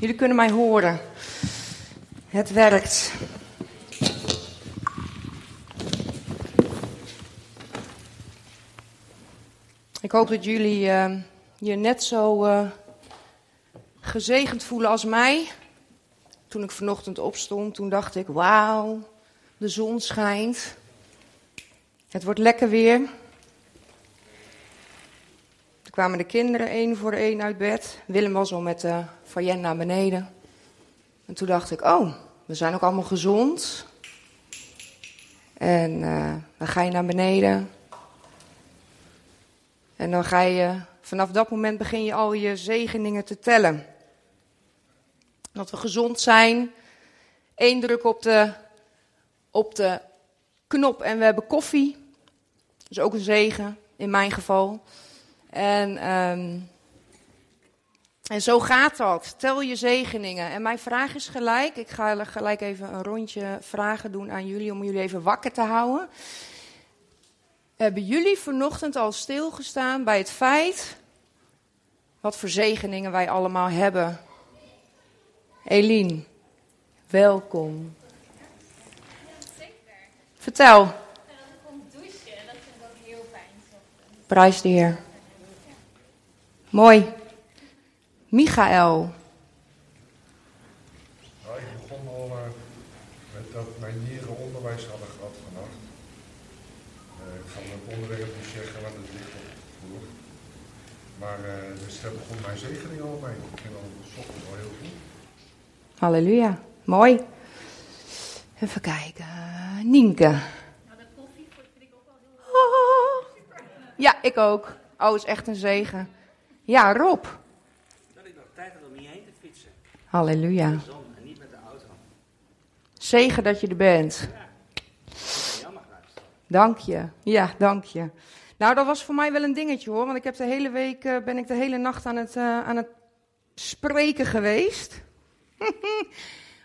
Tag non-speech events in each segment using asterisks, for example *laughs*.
Jullie kunnen mij horen. Het werkt. Ik hoop dat jullie uh, je net zo uh, gezegend voelen als mij. Toen ik vanochtend opstond, toen dacht ik: wauw, de zon schijnt. Het wordt lekker weer. Kwamen de kinderen één voor één uit bed. Willem was al met de Fayen naar beneden. En toen dacht ik: oh, we zijn ook allemaal gezond. En uh, dan ga je naar beneden. En dan ga je, vanaf dat moment begin je al je zegeningen te tellen. Dat we gezond zijn. Eén druk op de, op de knop en we hebben koffie. Dat is ook een zegen, in mijn geval. En, um, en zo gaat dat. Tel je zegeningen. En mijn vraag is gelijk. Ik ga gelijk even een rondje vragen doen aan jullie om jullie even wakker te houden. Hebben jullie vanochtend al stilgestaan bij het feit wat voor zegeningen wij allemaal hebben? Eline, welkom. Vertel. Dat ik kom douchen, dat vind ik ook heel fijn. Prijs de Heer. Mooi. Michael. Nou, ik begon al uh, met dat mijn nieren onderwijs hadden gehad vannacht. Uh, ik ga het onderwerp niet zeggen, want het ligt op het vloer. Maar uh, dus daar begon mijn zegening al mee. Ik vind al de ochtend al heel goed. Halleluja. Mooi. Even kijken. Nienke. Nou, de koffie vind ik ook wel heel Oh. Ja, ik ook. Oh, is echt een zegen. Ja, Rob. Dat ik nog tijd had om hierheen te fietsen. Halleluja. De zon en niet met de auto. Zegen dat je er bent. Jammer geluisterd. Dank je. Ja, dank je. Nou, dat was voor mij wel een dingetje hoor. Want ik heb de hele week, uh, ben ik de hele nacht aan het, uh, aan het spreken geweest. *laughs*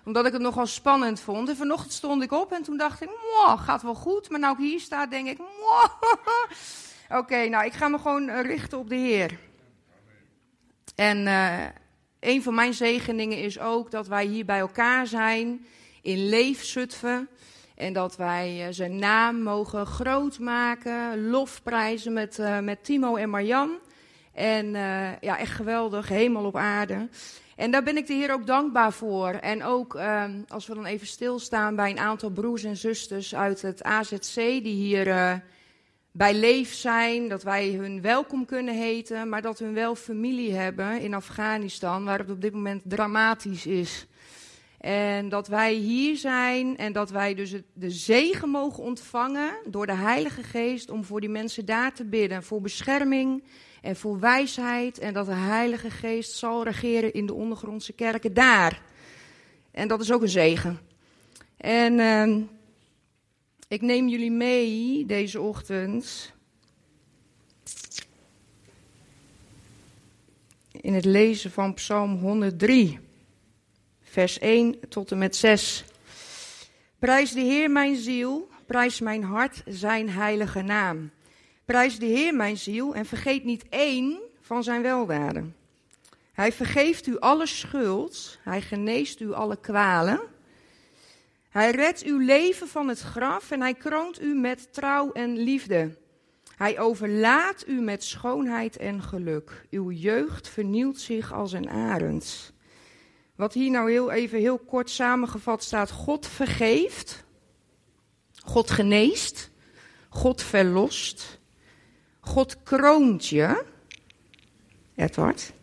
Omdat ik het nogal spannend vond. En vanochtend stond ik op en toen dacht ik, gaat wel goed. Maar nou ik hier sta, denk ik, *laughs* Oké, okay, nou ik ga me gewoon richten op de Heer. En een van mijn zegeningen is ook dat wij hier bij elkaar zijn in Leefzutphen. En dat wij uh, zijn naam mogen groot maken, lofprijzen met, uh, met Timo en Marjan. En ja, echt geweldig, hemel op aarde. En daar ben ik de Heer ook dankbaar voor. En ook als we dan even stilstaan bij een aantal broers en zusters uit het AZC die hier bij leef zijn, dat wij hun welkom kunnen heten, maar dat hun wel familie hebben in Afghanistan, waar het op dit moment dramatisch is. En dat wij hier zijn en dat wij dus de zegen mogen ontvangen door de Heilige Geest om voor die mensen daar te bidden. Voor bescherming en voor wijsheid. En dat de Heilige Geest zal regeren in de ondergrondse kerken daar. En dat is ook een zegen. En uh, ik neem jullie mee deze ochtend in het lezen van Psalm 103 vers 1 tot en met 6. Prijs de Heer mijn ziel, prijs mijn hart zijn heilige naam. Prijs de Heer mijn ziel en vergeet niet één van zijn weldaden. Hij vergeeft u alle schuld, hij geneest u alle kwalen. Hij redt uw leven van het graf en hij kroont u met trouw en liefde. Hij overlaat u met schoonheid en geluk. Uw jeugd vernieuwt zich als een arend. Wat hier nou heel even heel kort samengevat staat: God vergeeft, God geneest, God verlost, God kroont je, Edward,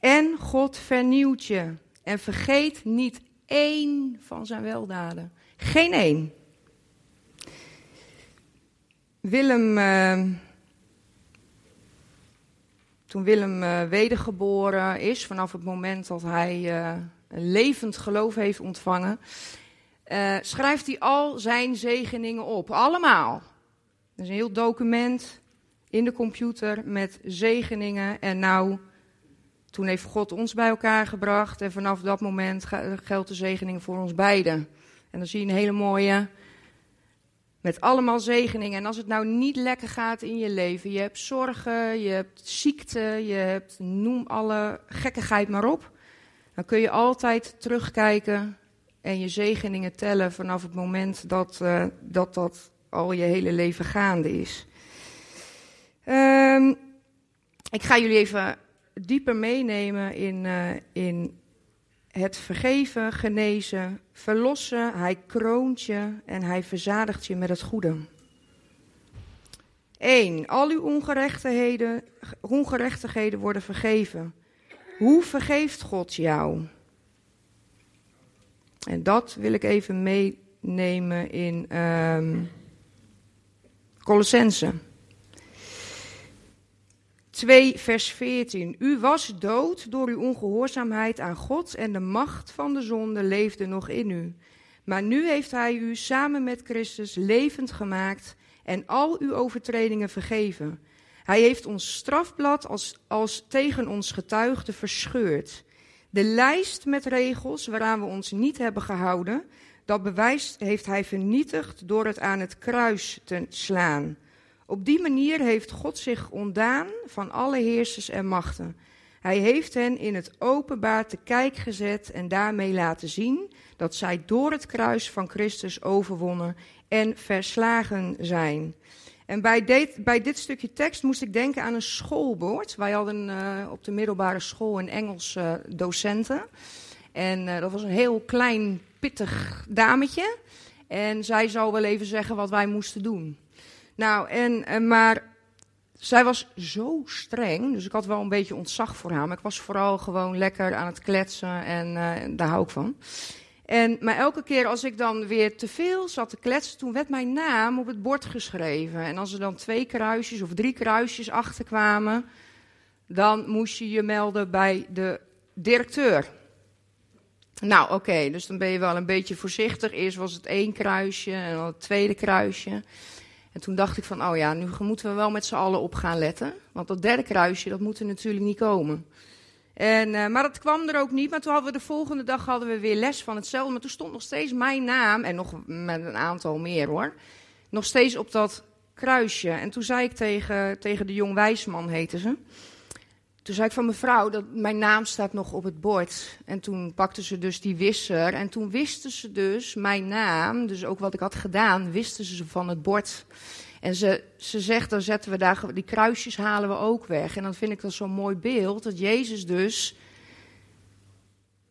en God vernieuwt je. En vergeet niet één van zijn weldaden. Geen één. Willem. Uh, toen Willem uh, wedergeboren is, vanaf het moment dat hij uh, een levend geloof heeft ontvangen, schrijft hij al zijn zegeningen op. Allemaal. Er is een heel document in de computer met zegeningen. En nou, toen heeft God ons bij elkaar gebracht. En vanaf dat moment geldt de zegening voor ons beiden. En dan zie je een hele mooie met allemaal zegeningen. En als het nou niet lekker gaat in je leven, je hebt zorgen, je hebt ziekte, je hebt noem alle gekkigheid maar op. dan kun je altijd terugkijken en je zegeningen tellen vanaf het moment dat uh, dat, dat al je hele leven gaande is. Um, ik ga jullie even dieper meenemen in, uh, in het vergeven, genezen, verlossen. Hij kroont je en hij verzadigt je met het goede. 1. Al uw ongerechtigheden, ongerechtigheden worden vergeven. Hoe vergeeft God jou? En dat wil ik even meenemen in um, Colossense. 2, vers 14. U was dood door uw ongehoorzaamheid aan God en de macht van de zonde leefde nog in u. Maar nu heeft Hij u samen met Christus levend gemaakt en al uw overtredingen vergeven. Hij heeft ons strafblad als, als tegen ons getuigde verscheurd. De lijst met regels waaraan we ons niet hebben gehouden, dat bewijs heeft hij vernietigd door het aan het kruis te slaan. Op die manier heeft God zich ontdaan van alle heersers en machten. Hij heeft hen in het openbaar te kijk gezet en daarmee laten zien dat zij door het kruis van Christus overwonnen en verslagen zijn. En bij dit, bij dit stukje tekst moest ik denken aan een schoolbord. Wij hadden uh, op de middelbare school een Engels uh, docenten. En uh, dat was een heel klein, pittig dametje. En zij zou wel even zeggen wat wij moesten doen. Nou, en, maar zij was zo streng, dus ik had wel een beetje ontzag voor haar. Maar ik was vooral gewoon lekker aan het kletsen en daar hou ik van. En, maar elke keer als ik dan weer te veel zat te kletsen, toen werd mijn naam op het bord geschreven. En als er dan twee kruisjes of drie kruisjes achterkwamen, dan moest je je melden bij de directeur. Nou, oké, dus dan ben je wel een beetje voorzichtig. Eerst was het één kruisje en dan het tweede kruisje. En toen dacht ik van, oh ja, nu moeten we wel met z'n allen op gaan letten. Want dat derde kruisje, dat moet er natuurlijk niet komen. En, uh, maar dat kwam er ook niet. Maar toen hadden we de volgende dag hadden we weer les van hetzelfde. Maar toen stond nog steeds mijn naam, en nog met een aantal meer hoor, nog steeds op dat kruisje. En toen zei ik tegen, tegen de jong wijsman, heette ze. Toen zei ik van mevrouw, dat mijn naam staat nog op het bord. En toen pakte ze dus die wisser. En toen wisten ze dus mijn naam, dus ook wat ik had gedaan, wisten ze van het bord. En ze, ze zegt, dan zetten we daar, die kruisjes halen we ook weg. En dan vind ik dat zo'n mooi beeld, dat Jezus dus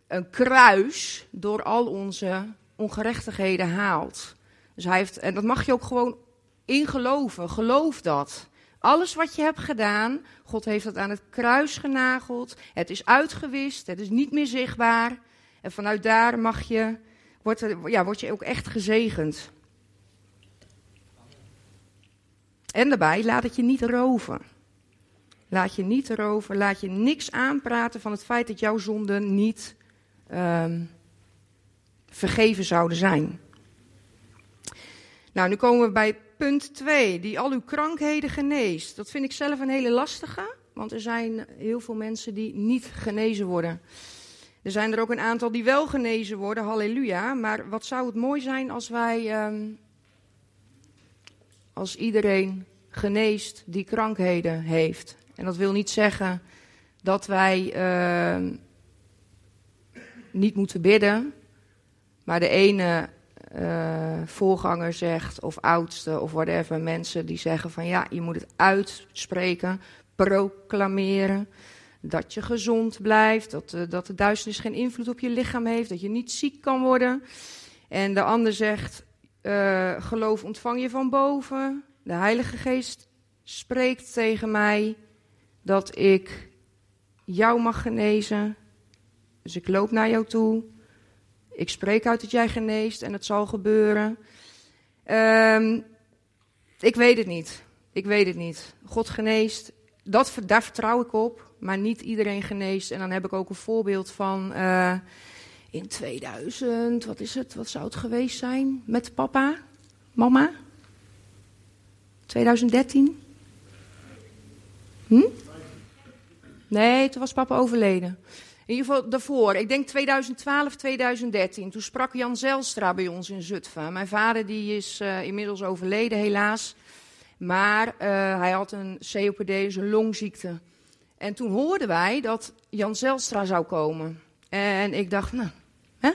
een kruis door al onze ongerechtigheden haalt. Dus hij heeft, en dat mag je ook gewoon ingeloven, geloof dat. Alles wat je hebt gedaan, God heeft dat aan het kruis genageld. Het is uitgewist, het is niet meer zichtbaar. En vanuit daar mag je, wordt, ja, word je ook echt gezegend. En daarbij, laat het je niet roven. Laat je niet roven, laat je niks aanpraten van het feit dat jouw zonden niet um, vergeven zouden zijn. Nou, nu komen we bij punt 2, die al uw krankheden geneest. Dat vind ik zelf een hele lastige, want er zijn heel veel mensen die niet genezen worden. Er zijn er ook een aantal die wel genezen worden, halleluja. Maar wat zou het mooi zijn als wij um, als iedereen geneest die krankheden heeft. En dat wil niet zeggen dat wij uh, niet moeten bidden. Maar de ene uh, voorganger zegt, of oudste, of whatever, mensen die zeggen van ja, je moet het uitspreken, proclameren. Dat je gezond blijft, dat, uh, dat de duisternis geen invloed op je lichaam heeft, dat je niet ziek kan worden. En de ander zegt, uh, geloof ontvang je van boven. De Heilige Geest spreekt tegen mij dat ik jou mag genezen. Dus ik loop naar jou toe. Ik spreek uit dat jij geneest en het zal gebeuren. Um, ik weet het niet. Ik weet het niet. God geneest. Dat, daar vertrouw ik op. Maar niet iedereen geneest. En dan heb ik ook een voorbeeld van. Uh, in 2000, wat is het? Wat zou het geweest zijn? Met papa? Mama? 2013? Hm? Nee, toen was papa overleden. In ieder geval daarvoor, ik denk 2012, 2013. Toen sprak Jan Zelstra bij ons in Zutphen. Mijn vader die is uh, inmiddels overleden, helaas. Maar uh, hij had een COPD, dus een longziekte. En toen hoorden wij dat Jan Zelstra zou komen. En ik dacht, nou, hè?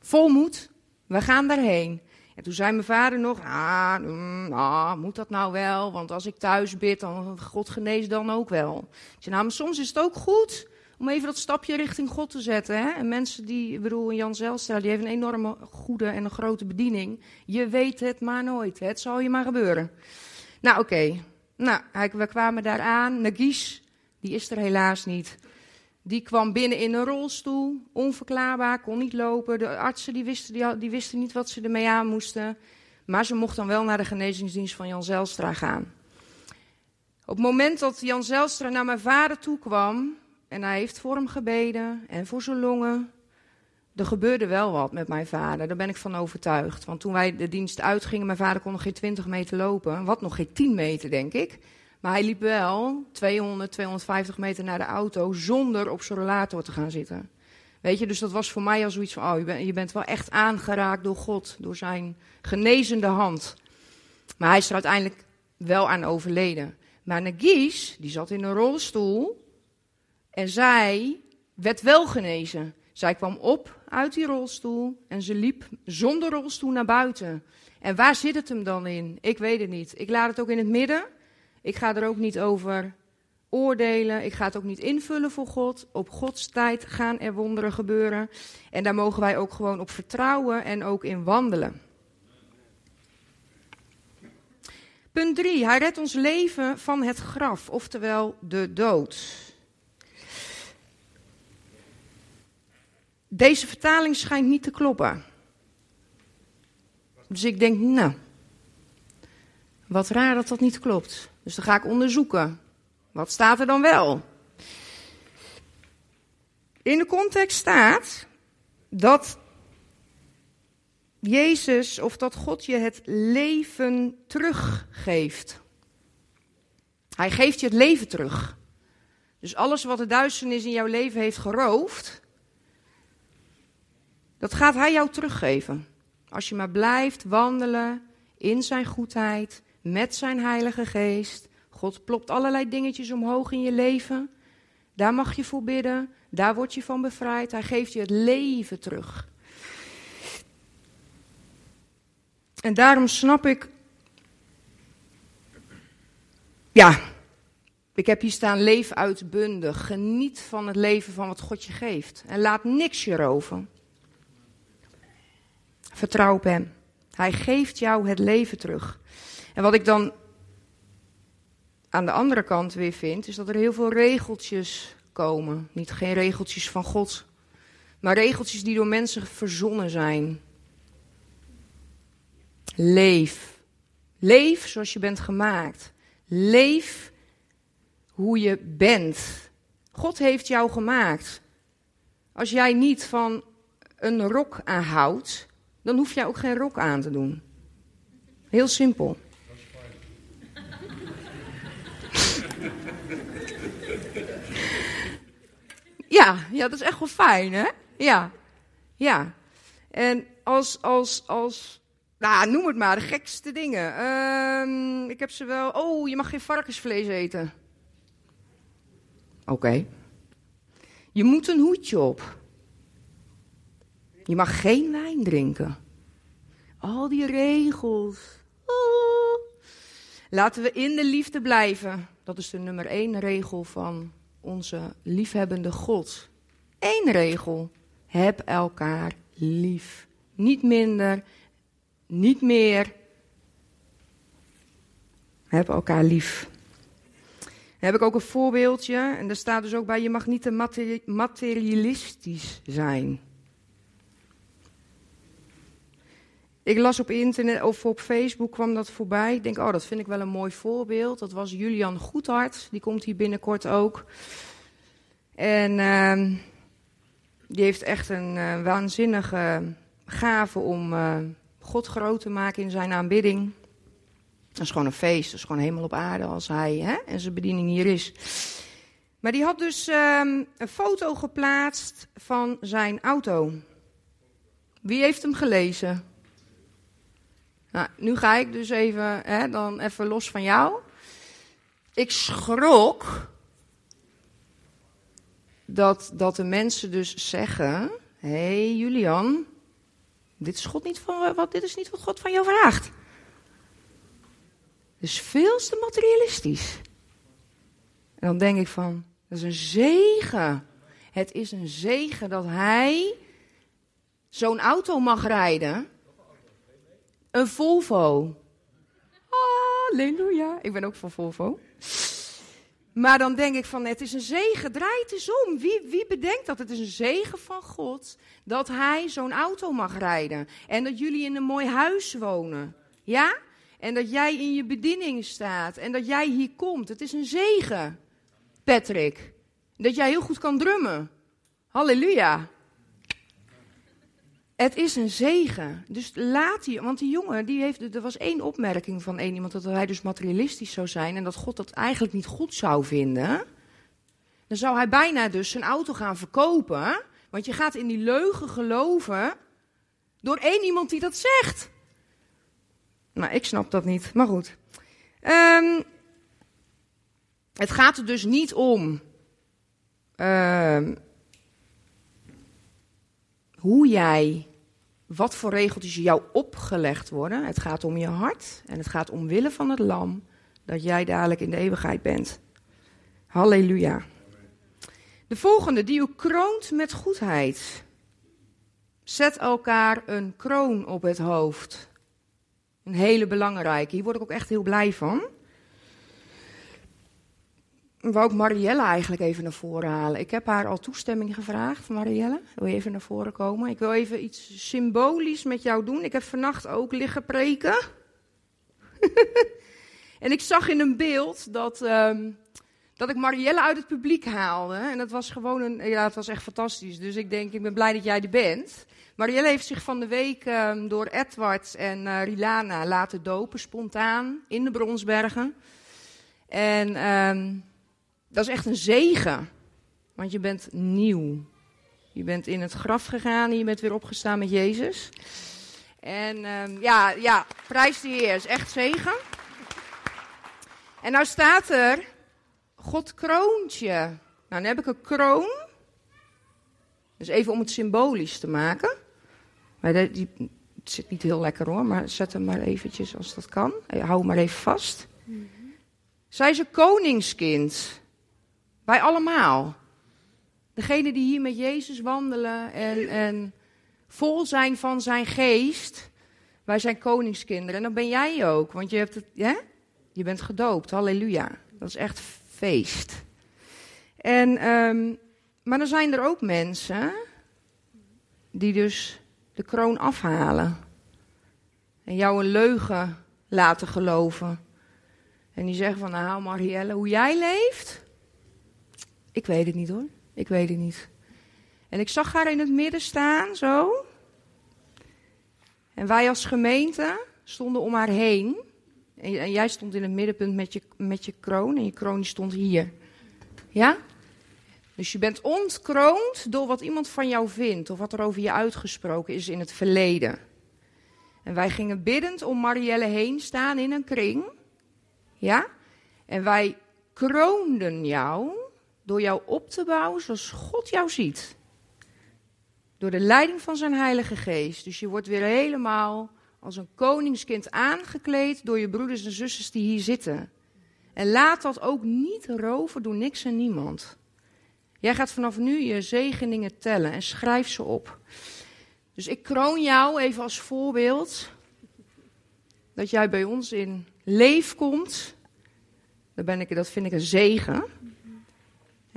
Vol moed, we gaan daarheen. En toen zei mijn vader nog, ah, mm, ah, moet dat nou wel? Want als ik thuis bid, dan God geneest dan ook wel. Ik nou, maar soms is het ook goed om even dat stapje richting God te zetten. Hè? En mensen die, ik bedoel, Jan Zelstra, die heeft een enorme goede en een grote bediening. Je weet het maar nooit. Het zal je maar gebeuren. Nou, oké. Nou, we kwamen daar aan. Nagis, die is er helaas niet. Die kwam binnen in een rolstoel, onverklaarbaar, kon niet lopen. De artsen die wisten, die, die wisten niet wat ze ermee aan moesten. Maar ze mocht dan wel naar de genezingsdienst van Jan Zelstra gaan. Op het moment dat Jan Zelstra naar mijn vader toe kwam, en hij heeft voor hem gebeden en voor zijn longen. Er gebeurde wel wat met mijn vader, daar ben ik van overtuigd. Want toen wij de dienst uitgingen, mijn vader kon nog geen 20 meter lopen. Wat nog geen 10 meter, denk ik. Maar hij liep wel 200, 250 meter naar de auto zonder op zijn rollator te gaan zitten. Weet je, dus dat was voor mij al zoiets van: oh, je bent, je bent wel echt aangeraakt door God, door zijn genezende hand. Maar hij is er uiteindelijk wel aan overleden. Maar Nagies, die zat in een rolstoel en zij werd wel genezen. Zij kwam op uit die rolstoel en ze liep zonder rolstoel naar buiten. En waar zit het hem dan in? Ik weet het niet. Ik laat het ook in het midden. Ik ga er ook niet over oordelen. Ik ga het ook niet invullen voor God. Op Gods tijd gaan er wonderen gebeuren. En daar mogen wij ook gewoon op vertrouwen en ook in wandelen. Punt 3. Hij redt ons leven van het graf, oftewel de dood. Deze vertaling schijnt niet te kloppen. Dus ik denk, nou, wat raar dat dat niet klopt. Dus dan ga ik onderzoeken. Wat staat er dan wel? In de context staat dat Jezus of dat God je het leven teruggeeft. Hij geeft je het leven terug. Dus alles wat de duisternis in jouw leven heeft geroofd, dat gaat Hij jou teruggeven. Als je maar blijft wandelen in Zijn goedheid, met Zijn Heilige Geest. God plopt allerlei dingetjes omhoog in je leven. Daar mag je voor bidden. Daar word je van bevrijd. Hij geeft je het leven terug. En daarom snap ik. Ja, ik heb hier staan: leef uitbundig. Geniet van het leven van wat God je geeft. En laat niks je roven. Vertrouw op Hem. Hij geeft jou het leven terug. En wat ik dan aan de andere kant weer vind, is dat er heel veel regeltjes komen. Niet geen regeltjes van God, maar regeltjes die door mensen verzonnen zijn. Leef. Leef zoals je bent gemaakt. Leef hoe je bent. God heeft jou gemaakt. Als jij niet van een rok aanhoudt, dan hoef jij ook geen rok aan te doen. Heel simpel. Ja, ja, dat is echt wel fijn, hè? Ja, ja. En als, als, als, nou, noem het maar, de gekste dingen. Ehm, ik heb ze wel, oh, je mag geen varkensvlees eten. Oké. Je moet een hoedje op. Je mag geen wijn drinken. Al die regels. Oh. Laten we in de liefde blijven. Dat is de nummer één regel van onze liefhebbende God. Eén regel. Heb elkaar lief. Niet minder, niet meer. Heb elkaar lief. Heb ik ook een voorbeeldje. En daar staat dus ook bij: je mag niet te materialistisch zijn. Ik las op internet of op Facebook kwam dat voorbij. Ik denk, oh, dat vind ik wel een mooi voorbeeld. Dat was Julian Goedhart. Die komt hier binnenkort ook. En uh, die heeft echt een uh, waanzinnige gave om uh, God groot te maken in zijn aanbidding. Dat is gewoon een feest. Dat is gewoon hemel op aarde als hij hè, en zijn bediening hier is. Maar die had dus um, een foto geplaatst van zijn auto. Wie heeft hem gelezen? Nou, nu ga ik dus even, hè, dan even los van jou. Ik schrok. dat, dat de mensen dus zeggen: Hé hey, Julian, dit is, God niet van, wat, dit is niet wat God van jou vraagt. Dus veel te materialistisch. En dan denk ik van, dat is een zegen. Het is een zegen dat hij zo'n auto mag rijden. Een Volvo. Halleluja. Ik ben ook van Volvo. Maar dan denk ik van, het is een zegen, draai het eens om. Wie, wie bedenkt dat? Het is een zegen van God dat hij zo'n auto mag rijden. En dat jullie in een mooi huis wonen. Ja? En dat jij in je bediening staat. En dat jij hier komt. Het is een zegen, Patrick. Dat jij heel goed kan drummen. Halleluja. Het is een zegen. Dus laat die, want die jongen, die heeft, er was één opmerking van één iemand dat hij dus materialistisch zou zijn en dat God dat eigenlijk niet goed zou vinden. Dan zou hij bijna dus zijn auto gaan verkopen, want je gaat in die leugen geloven door één iemand die dat zegt. Nou, ik snap dat niet, maar goed. Um, het gaat er dus niet om uh, hoe jij, wat voor regeltjes jou opgelegd worden. Het gaat om je hart en het gaat omwille van het lam dat jij dadelijk in de eeuwigheid bent. Halleluja. De volgende, die u kroont met goedheid. Zet elkaar een kroon op het hoofd. Een hele belangrijke. Hier word ik ook echt heel blij van wou ik Marielle eigenlijk even naar voren halen. Ik heb haar al toestemming gevraagd. Marielle, wil je even naar voren komen? Ik wil even iets symbolisch met jou doen. Ik heb vannacht ook liggen preken. *laughs* en ik zag in een beeld dat, um, dat ik Marielle uit het publiek haalde. En dat was gewoon een, ja, het was echt fantastisch. Dus ik denk, ik ben blij dat jij er bent. Marielle heeft zich van de week um, door Edward en uh, Rilana laten dopen, spontaan, in de Bronsbergen. En um, dat is echt een zegen. Want je bent nieuw. Je bent in het graf gegaan en je bent weer opgestaan met Jezus. En um, ja, ja, prijs de Heer. is echt zegen. En nou staat er, God kroont je. Nou, dan heb ik een kroon. Dus even om het symbolisch te maken. Maar die, die, het zit niet heel lekker hoor, maar zet hem maar eventjes als dat kan. Hou hem maar even vast. Mm -hmm. Zij is een koningskind. Wij allemaal. Degenen die hier met Jezus wandelen en, en vol zijn van zijn geest. Wij zijn koningskinderen. En dan ben jij ook, want je, hebt het, ja? je bent gedoopt. Halleluja. Dat is echt feest. En, um, maar dan zijn er ook mensen die dus de kroon afhalen. En jou een leugen laten geloven. En die zeggen van, nou Marielle, hoe jij leeft, ik weet het niet hoor. Ik weet het niet. En ik zag haar in het midden staan, zo. En wij als gemeente stonden om haar heen. En, jij stond in het middenpunt met je, met je kroon. En je kroon stond hier. Ja? Dus je bent ontkroond door wat iemand van jou vindt. Of wat er over je uitgesproken is in het verleden. En wij gingen biddend om Marielle heen staan in een kring. Ja? En wij kroonden jou door jou op te bouwen zoals God jou ziet. Door de leiding van zijn Heilige Geest. Dus je wordt weer helemaal als een koningskind aangekleed door je broeders en zusters die hier zitten. En laat dat ook niet roven door niks en niemand. Jij gaat vanaf nu je zegeningen tellen en schrijf ze op. Dus ik kroon jou even als voorbeeld. Dat jij bij ons in leef komt. Dat, ben ik, dat vind ik een zegen.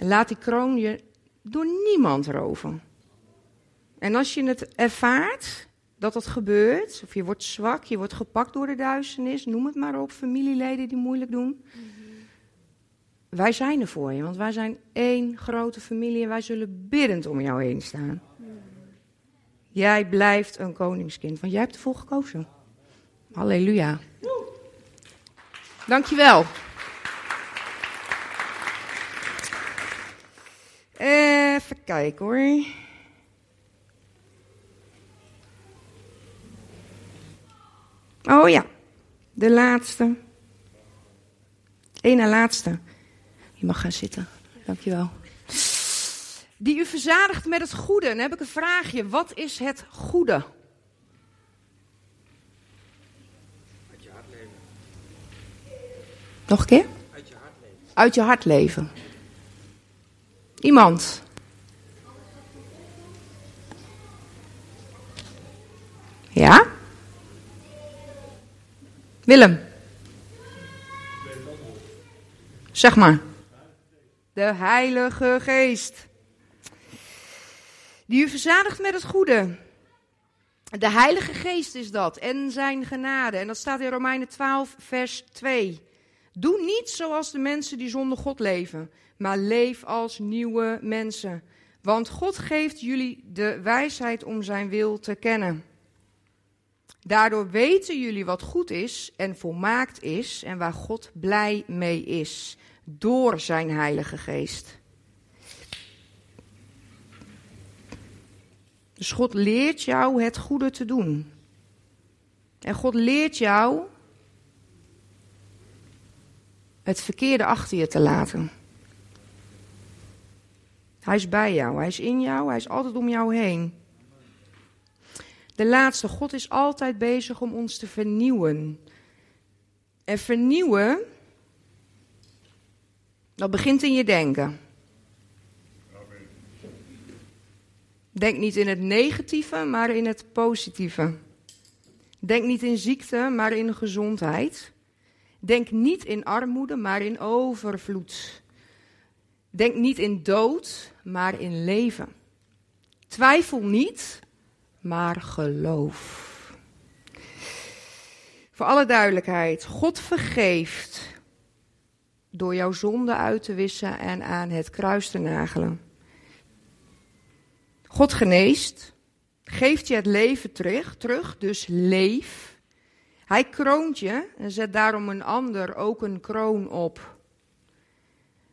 En laat die kroon je door niemand roven. En als je het ervaart dat dat gebeurt, of je wordt zwak, je wordt gepakt door de duisternis, noem het maar op, familieleden die moeilijk doen. Wij zijn er voor je, want wij zijn één grote familie en wij zullen biddend om jou heen staan. Jij blijft een koningskind, want jij hebt ervoor gekozen. Halleluja. Dankjewel. Even kijken hoor. Oh ja, de laatste. Eén na laatste. Je mag gaan zitten. Dankjewel. Die u verzadigt met het goede. Dan heb ik een vraagje. Wat is het goede? Uit je hart leven. Nog een keer? Uit je hart leven. Uit je hart leven. Iemand? Ja? Willem? Zeg maar. De Heilige Geest. Die u verzadigt met het goede. De Heilige Geest is dat. En zijn genade. En dat staat in Romeinen 12, vers 2. Doe niet zoals de mensen die zonder God leven, maar leef als nieuwe mensen. Want God geeft jullie de wijsheid om zijn wil te kennen. Daardoor weten jullie wat goed is en volmaakt is en waar God blij mee is. Door zijn Heilige Geest. Dus God leert jou het goede te doen. En God leert jou het verkeerde achter je te laten. Hij is bij jou, hij is in jou, hij is altijd om jou heen. De laatste, God is altijd bezig om ons te vernieuwen. En vernieuwen, dat begint in je denken. Denk niet in het negatieve, maar in het positieve. Denk niet in ziekte, maar in gezondheid. Denk niet in armoede, maar in overvloed. Denk niet in dood, maar in leven. Twijfel niet, maar geloof. Voor alle duidelijkheid, God vergeeft door jouw zonde uit te wissen en aan het kruis te nagelen. God geneest, geeft je het leven terug, terug dus leef. Hij kroont je en zet daarom een ander ook een kroon op.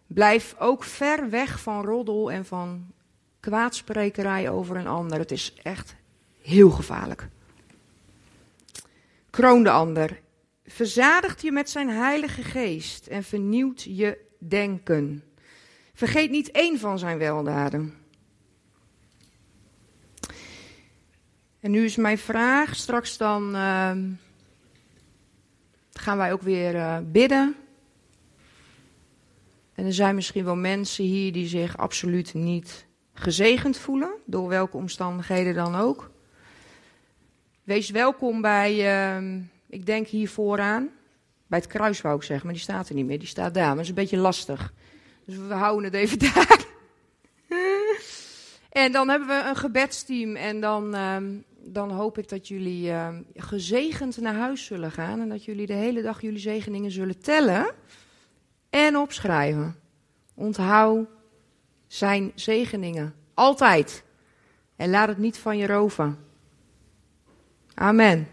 Blijf ook ver weg van roddel en van kwaadsprekerij over een ander. Het is echt heel gevaarlijk. Kroon de ander. Verzadigt je met zijn heilige geest en vernieuwt je denken. Vergeet niet één van zijn weldaden. En nu is mijn vraag, straks dan uh, gaan wij ook weer uh, bidden. En er zijn misschien wel mensen hier die zich absoluut niet gezegend voelen, door welke omstandigheden dan ook. Wees welkom bij, uh, ik denk hier vooraan, bij het kruis wou ik zeggen, maar die staat er niet meer, die staat daar, maar dat is een beetje lastig. Dus we houden het even *laughs* daar. en dan hebben we een gebedsteam en dan, ehm, dan hoop ik dat jullie ehm, gezegend naar huis zullen gaan en dat jullie de hele dag jullie zegeningen zullen tellen en opschrijven. Onthoud zijn zegeningen. Altijd. En laat het niet van je roven. Amen.